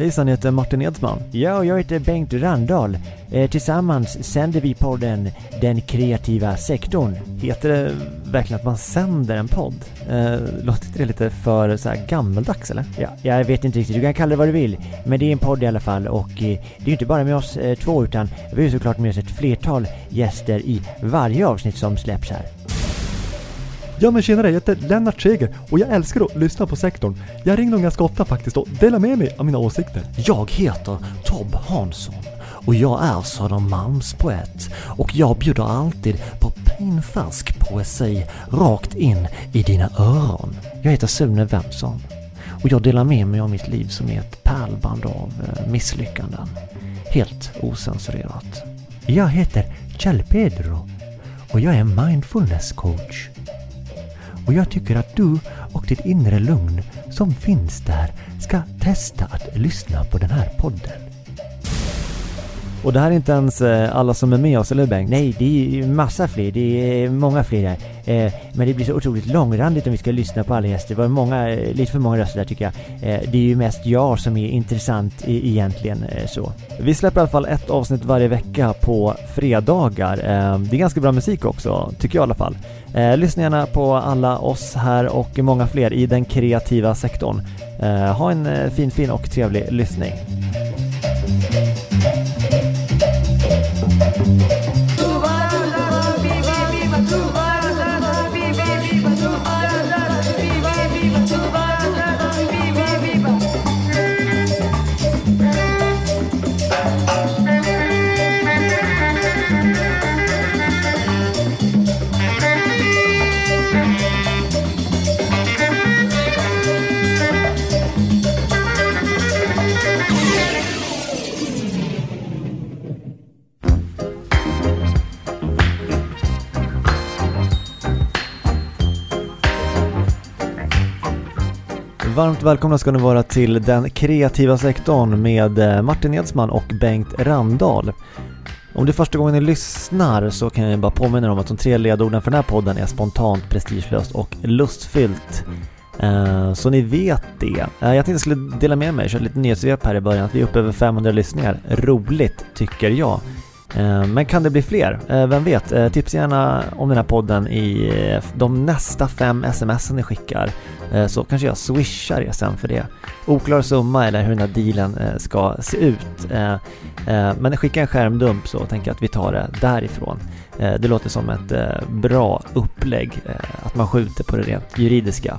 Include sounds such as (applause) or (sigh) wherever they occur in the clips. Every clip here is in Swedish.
Hejsan, jag heter Martin Edsman. Ja, och jag heter Bengt Randahl. Eh, tillsammans sänder vi podden Den kreativa sektorn. Heter det verkligen att man sänder en podd? Eh, låter inte det lite för så här gammeldags eller? Ja, jag vet inte riktigt, du kan kalla det vad du vill. Men det är en podd i alla fall och eh, det är ju inte bara med oss eh, två utan vi har såklart med oss ett flertal gäster i varje avsnitt som släpps här. Ja men tjenare, jag heter Lennart Seger och jag älskar att lyssna på sektorn. Jag ringer dem ganska ofta faktiskt och delar med mig av mina åsikter. Jag heter Tob Hansson och jag är Södermalmspoet och jag bjuder alltid på pinfärsk poesi rakt in i dina öron. Jag heter Sune Wemson och jag delar med mig av mitt liv som är ett pärlband av eh, misslyckanden. Helt osensurerat. Jag heter Kjell Pedro och jag är mindfulness coach. Och jag tycker att du och ditt inre lugn som finns där ska testa att lyssna på den här podden. Och det här är inte ens eh, alla som är med oss, eller hur Bengt? Nej, det är massa fler. Det är många fler där. Eh, men det blir så otroligt långrandigt om vi ska lyssna på alla gäster. Det var många, eh, lite för många röster där tycker jag. Det är ju mest jag som är intressant egentligen så. Vi släpper i alla fall ett avsnitt varje vecka på fredagar. Det är ganska bra musik också, tycker jag i alla fall. Eh, lyssna gärna på alla oss här och många fler i den kreativa sektorn. Eh, ha en eh, fin, fin och trevlig lyssning. Varmt välkomna ska ni vara till den kreativa sektorn med eh, Martin Edsman och Bengt Randahl. Om det är första gången ni lyssnar så kan jag bara påminna er om att de tre ledorden för den här podden är spontant, prestigelöst och lustfyllt. Eh, så ni vet det. Eh, jag tänkte jag skulle dela med mig, köra lite nyhetssvep här i början, att vi är uppe över 500 lyssningar. Roligt, tycker jag. Eh, men kan det bli fler? Eh, vem vet? Eh, tipsa gärna om den här podden i de nästa fem sms ni skickar. Så kanske jag swishar er sen för det. Oklar summa eller hur den här dealen ska se ut. Men skicka en skärmdump så tänker jag att vi tar det därifrån. Det låter som ett bra upplägg, att man skjuter på det rent juridiska.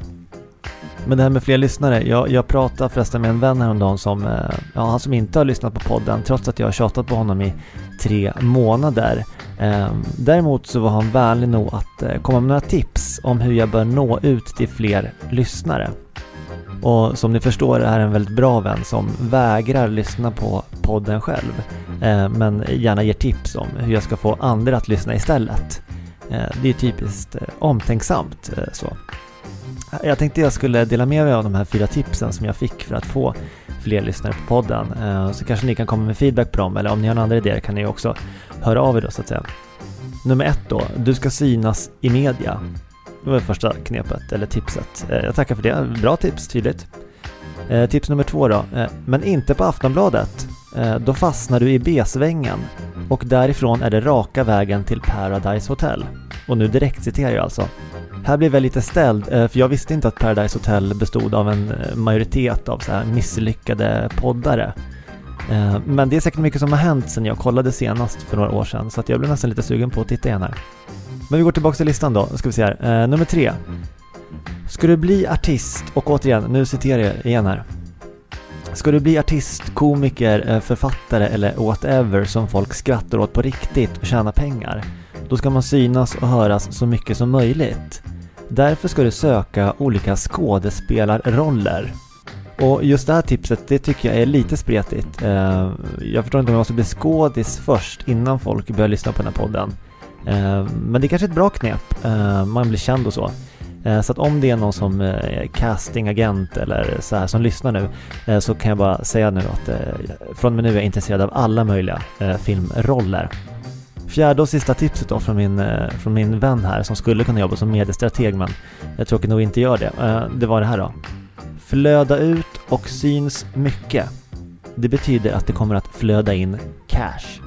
Men det här med fler lyssnare, jag, jag pratade förresten med en vän häromdagen som, eh, ja han som inte har lyssnat på podden trots att jag har tjatat på honom i tre månader. Ehm, däremot så var han vänlig nog att eh, komma med några tips om hur jag bör nå ut till fler lyssnare. Och som ni förstår är en väldigt bra vän som vägrar lyssna på podden själv. Ehm, men gärna ger tips om hur jag ska få andra att lyssna istället. Ehm, det är typiskt eh, omtänksamt så. Jag tänkte jag skulle dela med mig av de här fyra tipsen som jag fick för att få fler lyssnare på podden. Eh, så kanske ni kan komma med feedback på dem, eller om ni har några andra idéer kan ni också höra av er då så att säga. Nummer ett då, du ska synas i media. Det var det första knepet, eller tipset. Eh, jag tackar för det, bra tips, tydligt. Eh, tips nummer två då, men inte på Aftonbladet. Då fastnar du i B-svängen och därifrån är det raka vägen till Paradise Hotel. Och nu direkt citerar jag alltså. Mm. Här blev jag lite ställd, eh, för jag visste inte att Paradise Hotel bestod av en eh, majoritet av så här misslyckade poddare. Eh, men det är säkert mycket som har hänt sedan jag kollade senast för några år sedan, så att jag blev nästan lite sugen på att titta igen här. Men vi går tillbaka till listan då, ska vi se här. Nummer tre. Ska du bli artist, och återigen, nu citerar jag igen här. Ska du bli artist, komiker, författare eller whatever som folk skrattar åt på riktigt och tjäna pengar, då ska man synas och höras så mycket som möjligt. Därför ska du söka olika skådespelarroller. Och just det här tipset, det tycker jag är lite spretigt. Eh, jag förstår inte om jag måste bli skådis först innan folk börjar lyssna på den här podden. Eh, men det är kanske är ett bra knep. Eh, man blir känd och så. Så att om det är någon som är castingagent eller så här som lyssnar nu så kan jag bara säga nu att från och med nu är jag intresserad av alla möjliga filmroller. Fjärde och sista tipset då från min, eh, från min vän här som skulle kunna jobba som mediestrateg men jag tråkigt nog inte gör det. Eh, det var det här då. Flöda ut och syns mycket. Det betyder att det kommer att flöda in cash.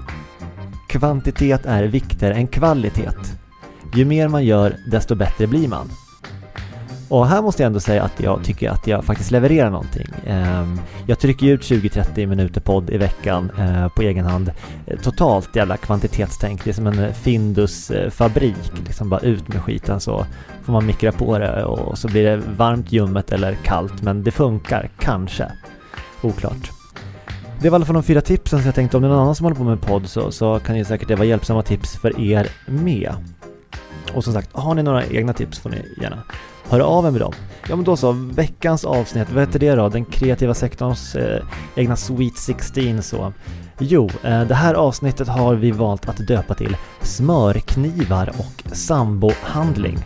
Kvantitet är viktigare än kvalitet. Ju mer man gör, desto bättre blir man. Och här måste jag ändå säga att jag tycker att jag faktiskt levererar någonting. Ehm, jag trycker ut 20-30 minuter podd i veckan eh, på egen hand. Eh, totalt jävla kvantitetstänk. Det är som en Findus-fabrik. Liksom bara ut med skiten så får man mikra på det och så blir det varmt, ljummet eller kallt. Men det funkar, kanske. Oklart. Det var i alla fall de fyra tipsen så jag tänkte om det är någon annan som håller på med podd så, så kan ju säkert det vara hjälpsamma tips för er med. Och som sagt, har ni några egna tips får ni gärna Hör av er med dem. Ja men då så, veckans avsnitt, vad heter det då? Den kreativa sektorns eh, egna Sweet 16 så. Jo, eh, det här avsnittet har vi valt att döpa till Smörknivar och sambohandling.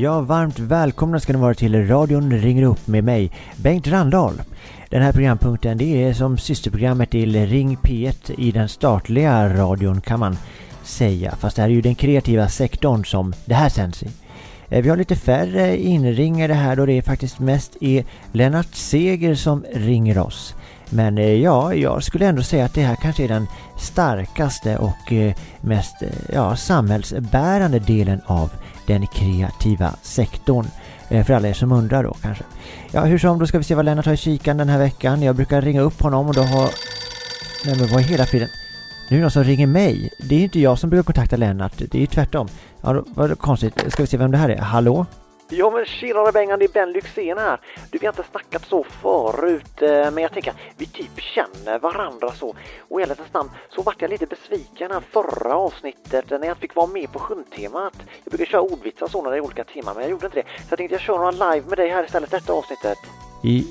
Ja, varmt välkomna ska ni vara till radion ringer upp med mig, Bengt Randahl. Den här programpunkten det är som systerprogrammet till Ring P1 i den statliga radion kan man säga. Fast det här är ju den kreativa sektorn som det här sänds i. Eh, vi har lite färre inringare här då det är faktiskt mest är Lennart Seger som ringer oss. Men eh, ja, jag skulle ändå säga att det här kanske är den starkaste och eh, mest ja, samhällsbärande delen av den kreativa sektorn. Eh, för alla er som undrar då kanske. Ja, hur som, då ska vi se vad Lennart har i kikan den här veckan. Jag brukar ringa upp honom och då har... Nej men vad i hela friden? Nu är det någon som ringer mig. Det är inte jag som brukar kontakta Lennart. Det är ju tvärtom. Ja, vad konstigt. Ska vi se vem det här är? Hallå? Ja men tjenare Bengan, det är Ben Lyxzén här. Du, vi har inte snackat så förut, eh, men jag tänker att vi typ känner varandra så. Och i ärlighetens namn så vart jag lite besviken här förra avsnittet när jag fick vara med på hundtemat. Jag brukar köra ordvitsar så när det är olika teman, men jag gjorde inte det. Så jag tänkte jag kör några live med dig här istället detta avsnittet.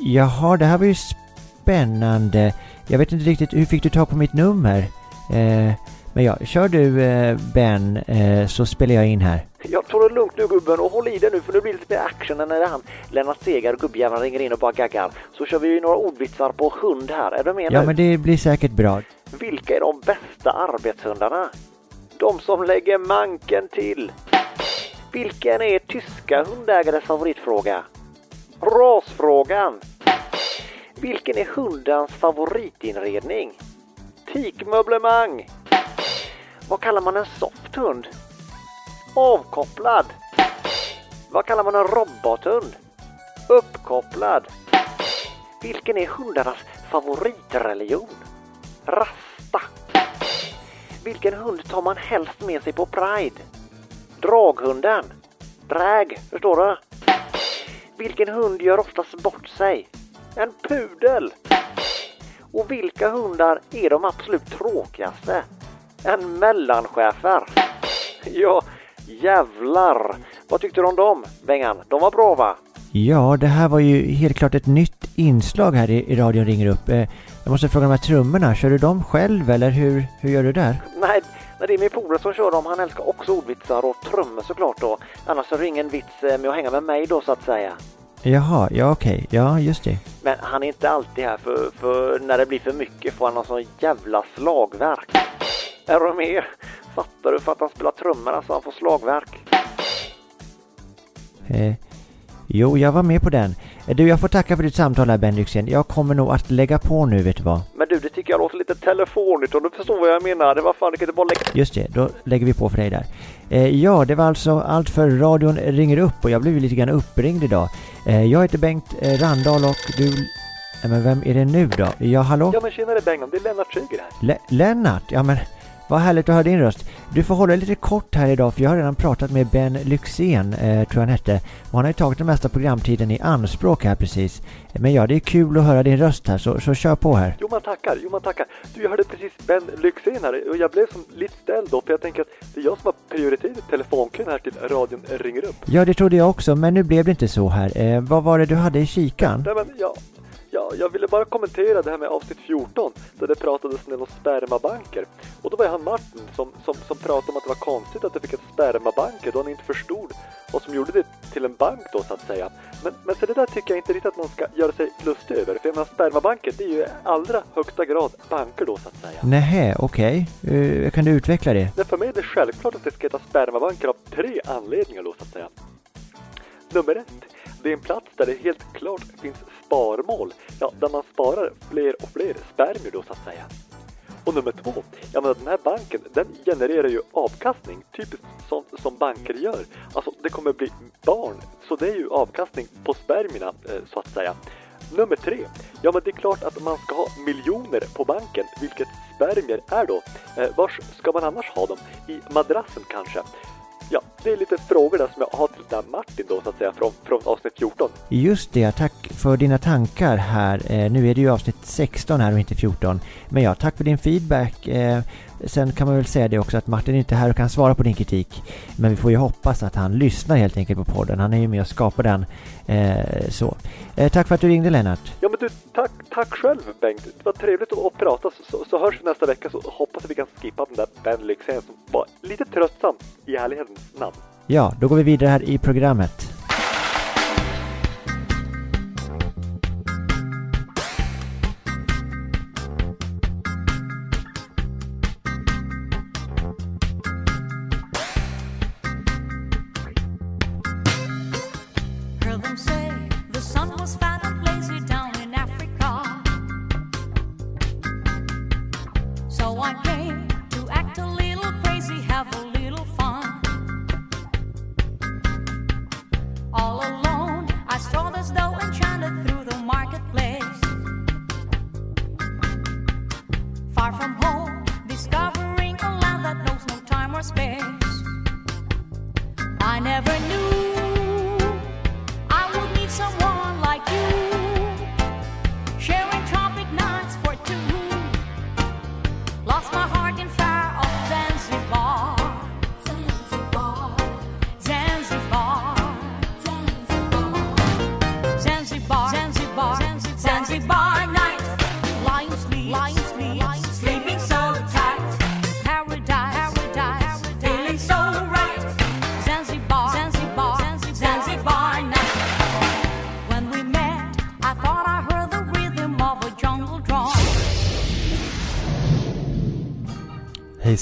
Jaha, det här var ju spännande. Jag vet inte riktigt, hur fick du tag på mitt nummer? Eh, men ja, kör du eh, Ben eh, så spelar jag in här. Jag tar det lugnt nu gubben och håll i dig nu för nu blir det lite mer action än när han Lennart Segar och gubbjäveln ringer in och bara gaggar. Så kör vi några ordvitsar på hund här, är du med Ja nu? men det blir säkert bra. Vilka är de bästa arbetshundarna? De som lägger manken till. Vilken är tyska hundägares favoritfråga? Rasfrågan. Vilken är hundens favoritinredning? Teakmöblemang. Vad kallar man en soft hund? Avkopplad. Vad kallar man en robothund? Uppkopplad. Vilken är hundarnas favoritreligion? Rasta. Vilken hund tar man helst med sig på Pride? Draghunden. Drag, förstår du? Vilken hund gör oftast bort sig? En pudel. Och vilka hundar är de absolut tråkigaste? En mellanchefer. Ja, jävlar. Vad tyckte du om dem, Bengan? De var bra va? Ja, det här var ju helt klart ett nytt inslag här i, i radion ringer upp. Eh, jag måste fråga de här trummorna, kör du dem själv eller hur, hur gör du där? Nej, nej, det är min polare som kör dem. Han älskar också ordvitsar och trummor såklart då. Annars är det ingen vits eh, med att hänga med mig då så att säga. Jaha, ja okej, ja just det. Men han är inte alltid här för, för när det blir för mycket får han någon sån jävla slagverk. Är du med? Fattar du? För att han spelar trummor alltså, han får slagverk. Eh, jo, jag var med på den. Eh, Du, jag får tacka för ditt samtal här Ben Lyxzén. Jag kommer nog att lägga på nu, vet du vad? Men du, det tycker jag låter lite telefonigt om du förstår vad jag menar. Det var fan, du kan inte bara lägga... Just det, då lägger vi på för dig där. Eh, ja, det var alltså allt för radion ringer upp och jag blev lite grann uppringd idag. Eh, jag heter Bengt eh, Randahl och du... Eh, Men vem är det nu då? Ja, hallå? Ja men tjenare Bengan, det är Lennart Schöger här. Le- Lennart? Ja men vad härligt att höra din röst. Du får hålla lite kort här idag för jag har redan pratat med Ben Lyxzén, eh, tror jag han hette. Och han har ju tagit den mesta programtiden i anspråk här precis. Men ja, det är kul att höra din röst här så, så kör på här. Jo man tackar, jo man tackar. Du jag hörde precis Ben Lyxzén här och jag blev som lite ställd då för jag tänker att det är jag som har prioriterat telefonkön här till radion ringer upp. Ja, det trodde jag också, men nu blev det inte så här. Eh, vad var det du hade i kikan? Nej men ja, ja, jag ville bara kommentera det här med avsnitt 14 där det pratades om spermabanker. Och då var det han Martin som, som, som pratade om att det var konstigt att det fick ett spermabanker då han inte förstod vad som gjorde det till en bank då så att säga. Men, men så det där tycker jag inte riktigt att man ska göra sig lustig över. För jag menar spermabanker det är ju i allra högsta grad banker då så att säga. Nähä, okej. Eh, kan du utveckla det? Men för mig är det självklart att det ska heta spermabanker av tre anledningar då så att säga. Nummer ett, det är en plats där det helt klart finns sparmål. Ja, där man sparar fler och fler spermier då så att säga. Och nummer två, ja men den här banken den genererar ju avkastning, typiskt sånt som banker gör. Alltså det kommer bli barn, så det är ju avkastning på spermierna eh, så att säga. Nummer tre, ja men det är klart att man ska ha miljoner på banken, vilket spermier är då. Eh, vars ska man annars ha dem? I madrassen kanske? Ja, det är lite frågor där som jag har till den här Martin då så att säga från, från avsnitt 14. Just det, tack för dina tankar här. Eh, nu är det ju avsnitt 16 här och inte 14. Men ja, tack för din feedback. Eh, sen kan man väl säga det också att Martin är inte här och kan svara på din kritik. Men vi får ju hoppas att han lyssnar helt enkelt på podden. Han är ju med och skapar den. Eh, så. Tack för att du ringde Lennart. Ja men du, tack, tack själv Bengt. Det var trevligt att, att prata så, så, hörs vi nästa vecka så hoppas att vi kan skippa den där Ben Lyxzén som var lite tröttsam i ärlighetens namn. Ja, då går vi vidare här i programmet.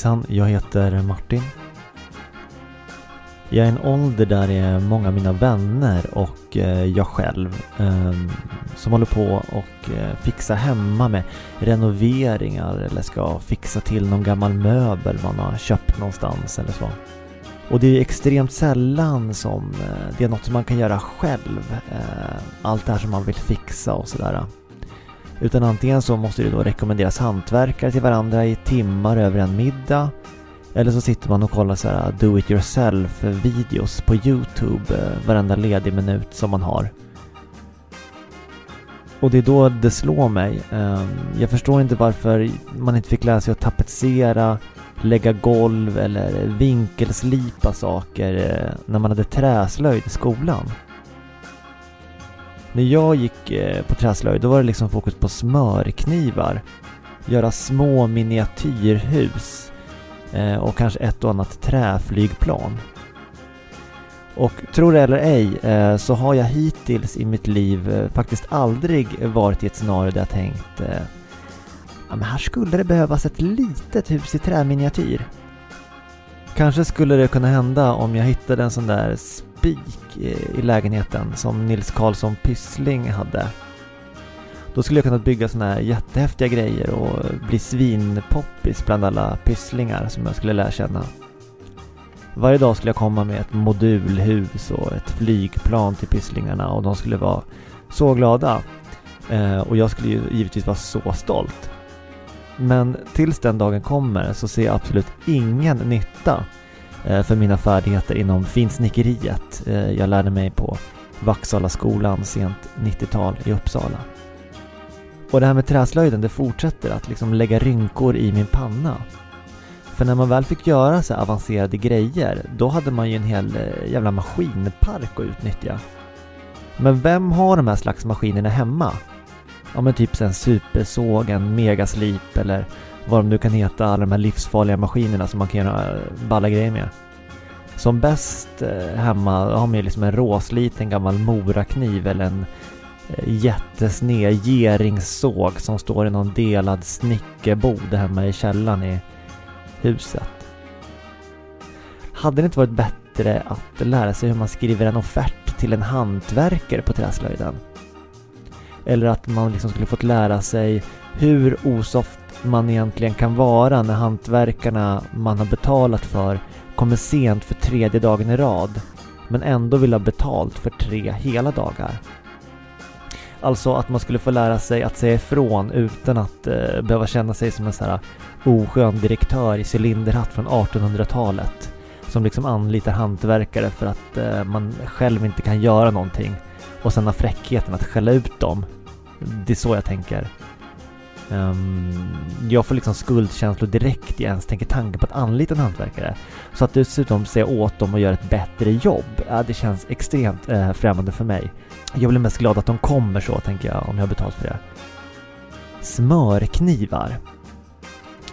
Hejsan, jag heter Martin. Jag är i en ålder där det är många av mina vänner och eh, jag själv ehm, som håller på och eh, fixar hemma med renoveringar eller ska fixa till någon gammal möbel man har köpt någonstans eller så. Och det är extremt sällan som eh, det är något som man kan göra själv. Allt det här som man vill fixa och sådär. Utan antingen så måste det då rekommenderas hantverkare till varandra i timmar över en middag. Eller så sitter man och kollar så här uh, do it yourself videos på Youtube uh, varenda ledig minut som man har. Och det är då det slår mig. Um, jag förstår inte varför man inte fick lära sig att tapetsera, lägga golv eller vinkelslipa saker uh, när man hade träslöjd i skolan. När jag gick eh, på träslöjd då var det liksom fokus på smörknivar, göra små miniatyrhus eh, och kanske ett och annat träflygplan. Och tro det eller ej eh, så har jag hittills i mitt liv faktiskt aldrig varit i ett scenario där jag tänkt ja, men här skulle det behövas ett litet hus i träminiatyr. Kanske skulle det kunna hända om jag hittade en sån där spik i, eh, i lägenheten som Nils Karlsson Pyssling hade. Då skulle jag kunna bygga såna här jättehäftiga grejer och bli svinpoppis bland alla pysslingar som jag skulle lära känna. Varje dag skulle jag komma med ett modulhus och ett flygplan till Pysslingarna och de skulle vara så glada. Eh, och jag skulle ju givetvis vara så stolt. Men tills den dagen kommer så ser jag absolut ingen nytta Eh, för mina färdigheter inom finsnickeriet eh, jag lärde mig på Vaxala skolan sent 90-tal i Uppsala. Och det här med träslöjden, det fortsätter att liksom lägga rynkor i min panna. För när man väl fick göra så avancerade grejer, då hade man ju en hel eh, jävla maskinpark att utnyttja. Men vem har de här slags maskinerna hemma? Ja men typ en supersåg, en megaslip eller vad de nu kan heta, alla de här livsfarliga maskinerna som man kan göra eh, balla grejer med. Som bäst eh, hemma har man ju liksom en råsliten gammal morakniv eller en eh, jättesned geringssåg som står i någon delad snickerbod hemma i källaren i huset. Hade det inte varit bättre att lära sig hur man skriver en offert till en hantverkare på träslöjden? Eller att man liksom skulle fått lära sig hur osoft man egentligen kan vara när hantverkarna man har betalat för kommer sent för tredje dagen i rad men ändå vill ha betalt för tre hela dagar. Alltså att man skulle få lära sig att säga ifrån utan att eh, behöva känna sig som en sån här oskön direktör i cylinderhatt från 1800-talet som liksom anlitar hantverkare för att eh, man själv inte kan göra någonting och sen har fräckheten att skälla ut dem. Det är så jag tänker. Um, jag får liksom skuldkänslor direkt jag ens tänker tanken på att anlita en hantverkare. Så att dessutom säga åt dem att göra ett bättre jobb, ja, det känns extremt eh, främmande för mig. Jag blir mest glad att de kommer så, tänker jag, om jag har betalt för det. Smörknivar.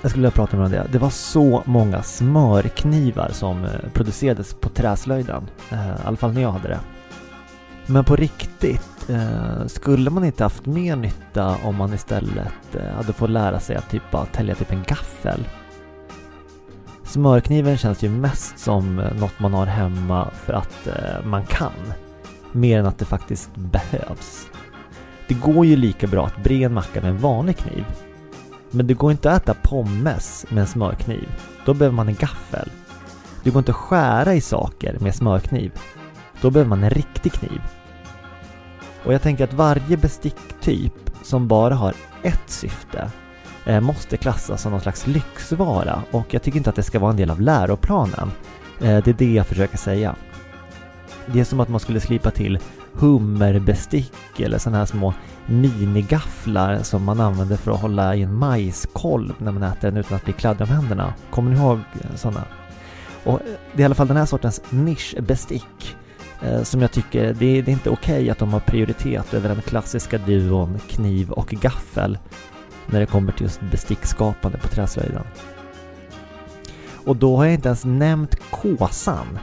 Jag skulle vilja prata med om det. Det var så många smörknivar som eh, producerades på träslöjden. Eh, I alla fall när jag hade det. Men på riktigt, eh, skulle man inte haft mer nytta om man istället eh, hade fått lära sig att typ bara tälja typ en gaffel? Smörkniven känns ju mest som eh, något man har hemma för att eh, man kan. Mer än att det faktiskt behövs. Det går ju lika bra att bre en macka med en vanlig kniv. Men det går inte att äta pommes med en smörkniv. Då behöver man en gaffel. Det går inte att skära i saker med smörkniv. Då behöver man en riktig kniv. Och jag tänker att varje besticktyp som bara har ett syfte eh, måste klassas som någon slags lyxvara och jag tycker inte att det ska vara en del av läroplanen. Eh, det är det jag försöker säga. Det är som att man skulle slipa till hummerbestick eller sådana här små minigafflar som man använder för att hålla i en majskolv när man äter den utan att bli kladdig om händerna. Kommer ni ihåg eh, sådana? Och eh, det är i alla fall den här sortens nischbestick Eh, som jag tycker, det är, det är inte okej att de har prioritet över den klassiska duon kniv och gaffel när det kommer till just bestickskapande på träslöjden. Och då har jag inte ens nämnt kåsan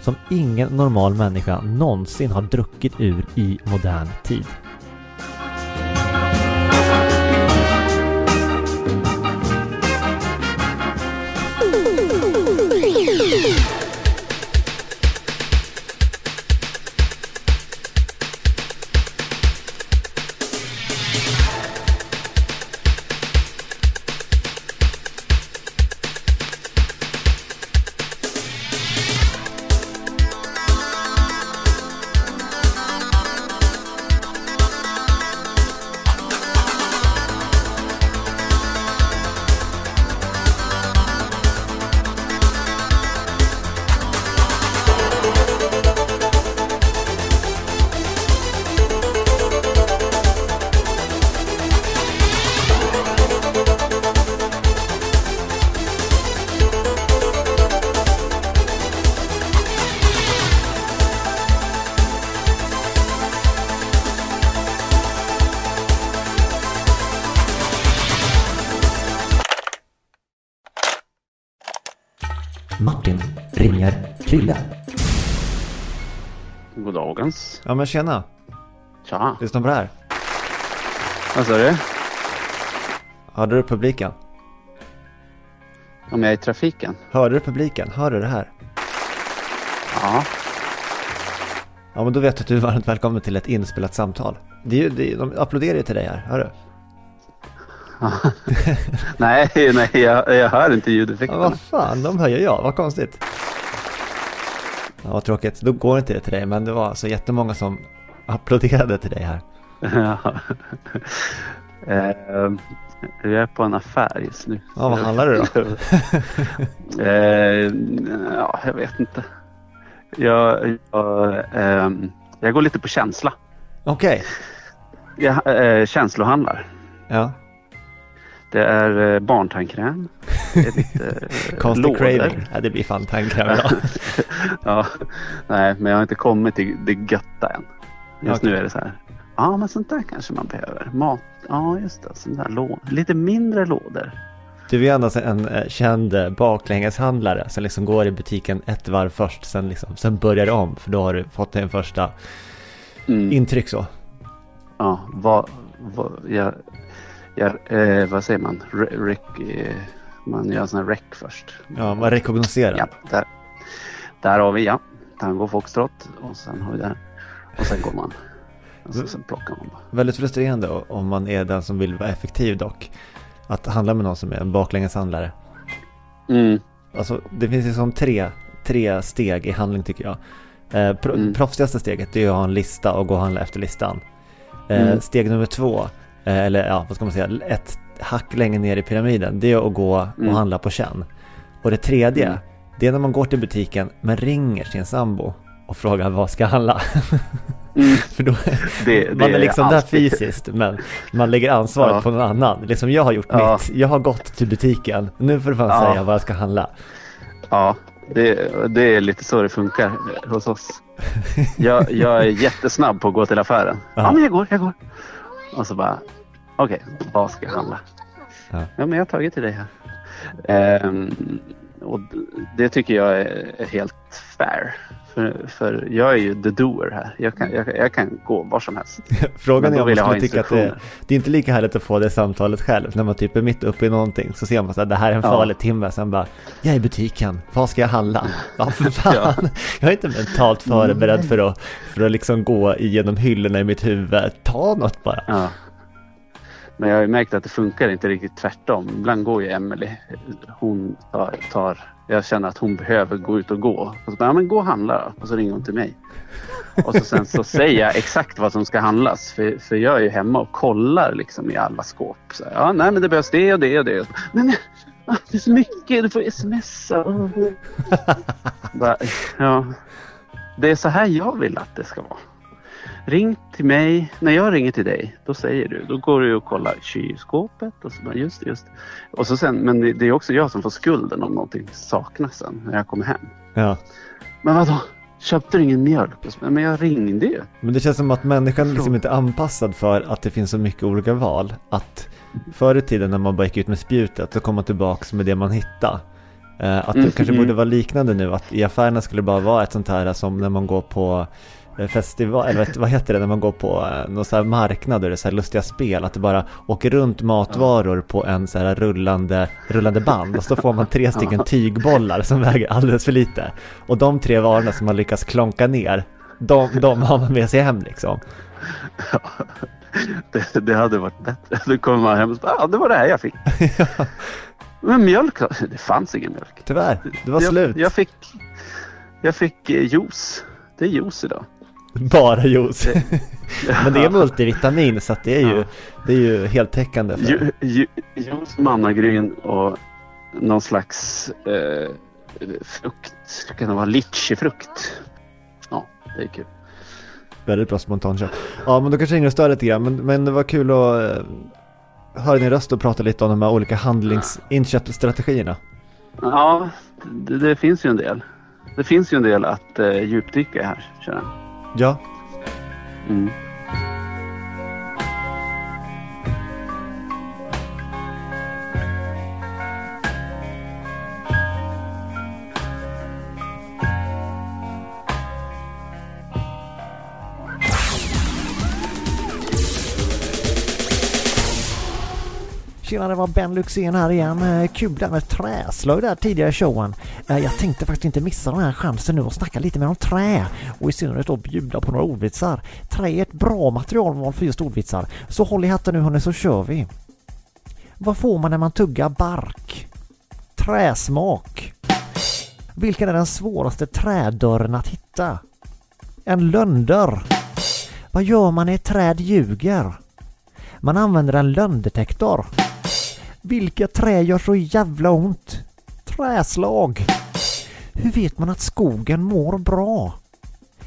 som ingen normal människa någonsin har druckit ur i modern tid. Ja men tjena, Tja. lyssna på det här. Vad sa du? Hörde du publiken? Om jag är i trafiken? Hörde du publiken? Hör du det här? Ja. Ja men då vet du att du är varmt välkommen till ett inspelat samtal. Det är ju, det är, de applåderar ju till dig här, hör du? (laughs) nej, nej, jag, jag hör inte Ja, ljudeffekterna. vad fan, de hör ju jag, vad konstigt. Ja, vad tråkigt. Då går inte det till dig, men det var alltså jättemånga som (laughs) applåderade till dig här. Ja. (laughs) Eh, jag är på en affär just nu. Ja, vad handlar det då? (laughs) eh, ja, jag vet inte. Jag, jag, ehm, jag går lite på känsla. Okej. Jag eh, känslohandlar. Ja. Det är eh, barntandkräm. Det är lite (laughs) eh, Konstig craving. Ja, det blir fan tandkräm idag. (laughs) ja, nej, men jag har inte kommit till det götta än. Just Okej. nu är det så här. Ja, men sånt där kanske man behöver. Mat. Ja, just det. Sånt där lå- Lite mindre lådor. Du är annars en eh, känd baklängeshandlare som liksom går i butiken ett varv först, sen, liksom, sen börjar det om för då har du fått en första Mm. intryck så. Ja, vad, vad, jag, jag, eh, vad säger man? Re, rec, eh, man gör en sån här rec först. Ja, man rekognoserar. Ja, där, där har vi ja. Tango foxtrot och sen har vi där. Och sen går man. Och sen plockar man bara. Väldigt frustrerande om man är den som vill vara effektiv dock. Att handla med någon som är en baklängeshandlare. Mm. Alltså det finns ju som tre, tre steg i handling tycker jag. Eh, pro- Mm. Proffsigaste steget är att ha en lista och gå och handla efter listan. Eh, Mm. Steg nummer två, eller ja vad ska man säga, ett hack längre ner i pyramiden. Det är att gå och Mm. handla på känn. Och det tredje, Mm. det är när man går till butiken men ringer sin sambo och frågar vad ska jag handla? Mm. (laughs) För då, Det, man det är liksom där alltid- fysiskt men man lägger ansvaret Ja. på någon annan. Liksom jag har gjort Ja. mitt, jag har gått till butiken, nu får du fan Ja. säga vad jag ska handla. Ja, det, det är lite så det funkar hos oss. Jag, jag är jättesnabb på att gå till affären. Ja, men jag går, jag går. Och så bara, okej, vad ska jag handla? Ja. Ja, men jag har tagit till dig här. Ehm, och det tycker jag är helt fair. För, för jag är ju the doer här. Jag kan, jag, jag kan gå var som helst. (laughs) Frågan är om man jag skulle tycka att det, det är inte lika härligt att få det samtalet själv. När man typ är mitt uppe i någonting så ser man så här, det här är en Ja. farlig timme. Sen bara, jag är i butiken, vad ska jag handla? (laughs) Ja för fan, Ja. jag är inte mentalt förberedd för att, för att liksom gå igenom hyllorna i mitt huvud. Ta något bara. Ja. Men jag har ju märkt att det funkar inte riktigt tvärtom. Ibland går ju Emily. Hon tar, tar jag känner att hon behöver gå ut och gå. Och så bara, ja, men gå och handla då. Och så ringer hon till mig. Och så sen så säger jag exakt vad som ska handlas. För, för jag är ju hemma och kollar liksom i alla skåp. Så, ja, nej men det behövs det och det och det. Men, det är så mycket. Du får smsa. (laughs) Bara, ja. Det är så här jag vill att det ska vara. Ring till mig. När jag ringer till dig, då säger du. Då går du och kollar kylskåpet. Och så bara, just just. Och så sen, men det, det är också jag som får skulden om någonting saknas sen när jag kommer hem. Ja. Men vadå? Köpte du ingen mjölk? Men jag ringde ju. Men det känns som att människan liksom inte är anpassad för att det finns så mycket olika val. Att förr i tiden när man bara gick ut med spjutet så kom man tillbaks med det man hittade. Eh, att det Mm, kanske mm. borde vara liknande nu, att i affärerna skulle det bara vara ett sånt här som när man går på festival, eller vet- vad heter det, när man går på eh, någon så här marknad och det är så här lustiga spel, att det bara åker runt matvaror på en så här rullande, rullande band och så får man tre stycken tygbollar som väger alldeles för lite. Och de tre varorna som man lyckas klonka ner, de, de har man med sig hem liksom. (laughs) Det, det hade varit bättre. Då kommer man hem och bara, ja det var det här jag fick. (laughs) Men mjölk? Det fanns ingen mjölk. Tyvärr, det var jag, slut. Jag fick, jag fick eh, juice. Det är juice idag. (laughs) Bara juice. (laughs) Men det är multivitamin så det är ju, Ja. det är ju heltäckande. För. Ju, ju, juice, mannagryn och någon slags eh, frukt. Kan det vara litchifrukt? Ja, det är kul. Väldigt bra spontanköp. Ja men då kanske ingen stör lite grann men, men det var kul att eh, höra din röst och prata lite om de här olika handlingsinköpsstrategierna. Ja, det, det finns ju en del. Det finns ju en del att eh, djupdyka här, känner jag. 你叫嗯。Tjena, det var Ben Luxén här igen. Eh, kul där med träslöjd där tidigare i showen. Eh, jag tänkte faktiskt inte missa den här chansen nu och snacka lite mer om trä och i synnerhet då bjuda på några ordvitsar. Trä är ett bra materialval för just ordvitsar, så håll i hatten nu hörni så kör vi. Vad får man när man tuggar bark? Träsmak. Vilken är den svåraste trädörren att hitta? En lönndörr. Vad gör man när ett träd ljuger? Man använder en lönndetektor. Vilka trä gör så jävla ont? Träslag. Hur vet man att skogen mår bra?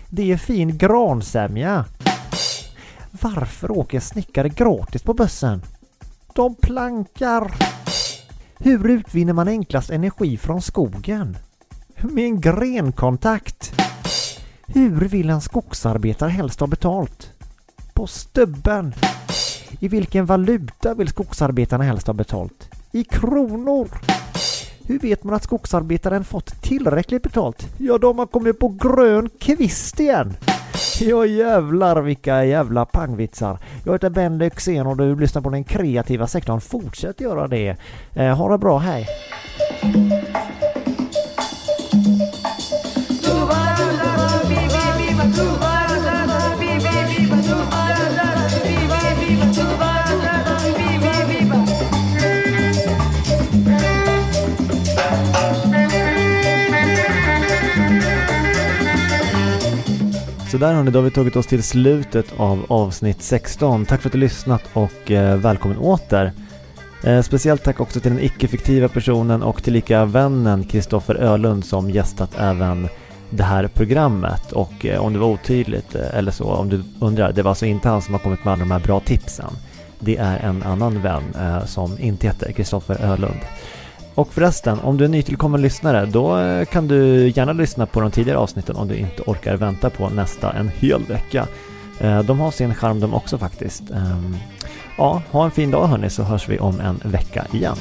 Det är fin gransämja. Varför åker snickare gratis på bussen? De plankar. Hur utvinner man enklast energi från skogen? Med en grenkontakt. Hur vill en skogsarbetare helst ha betalt? På stubben. I vilken valuta vill skogsarbetarna helst ha betalt? I kronor. Hur vet man att skogsarbetaren fått tillräckligt betalt? Ja, de har kommit på grön kvist igen. Ja jävlar vilka jävla pangvitsar. Jag heter Ben Lyxzén och du lyssnar på den kreativa sektorn. Fortsätt göra det. Eh, ha det bra, hej! Så där hörni, då har vi tagit oss till slutet av avsnitt 16. Tack för att du lyssnat och eh, välkommen åter. Eh, speciellt tack också till den icke-fiktiva personen och tillika vännen Kristoffer Ölund som gästat även det här programmet. Och eh, om det var otydligt eh, eller så, om du undrar, det var alltså inte han som har kommit med alla de här bra tipsen. Det är en annan vän eh, som inte heter Kristoffer Ölund. Och förresten, om du är nytillkommen lyssnare, då eh, kan du gärna lyssna på de tidigare avsnitten om du inte orkar vänta på nästa en hel vecka. Eh, de har sin charm de också faktiskt. Ehm, ja, ha en fin dag hörni så hörs vi om en vecka igen.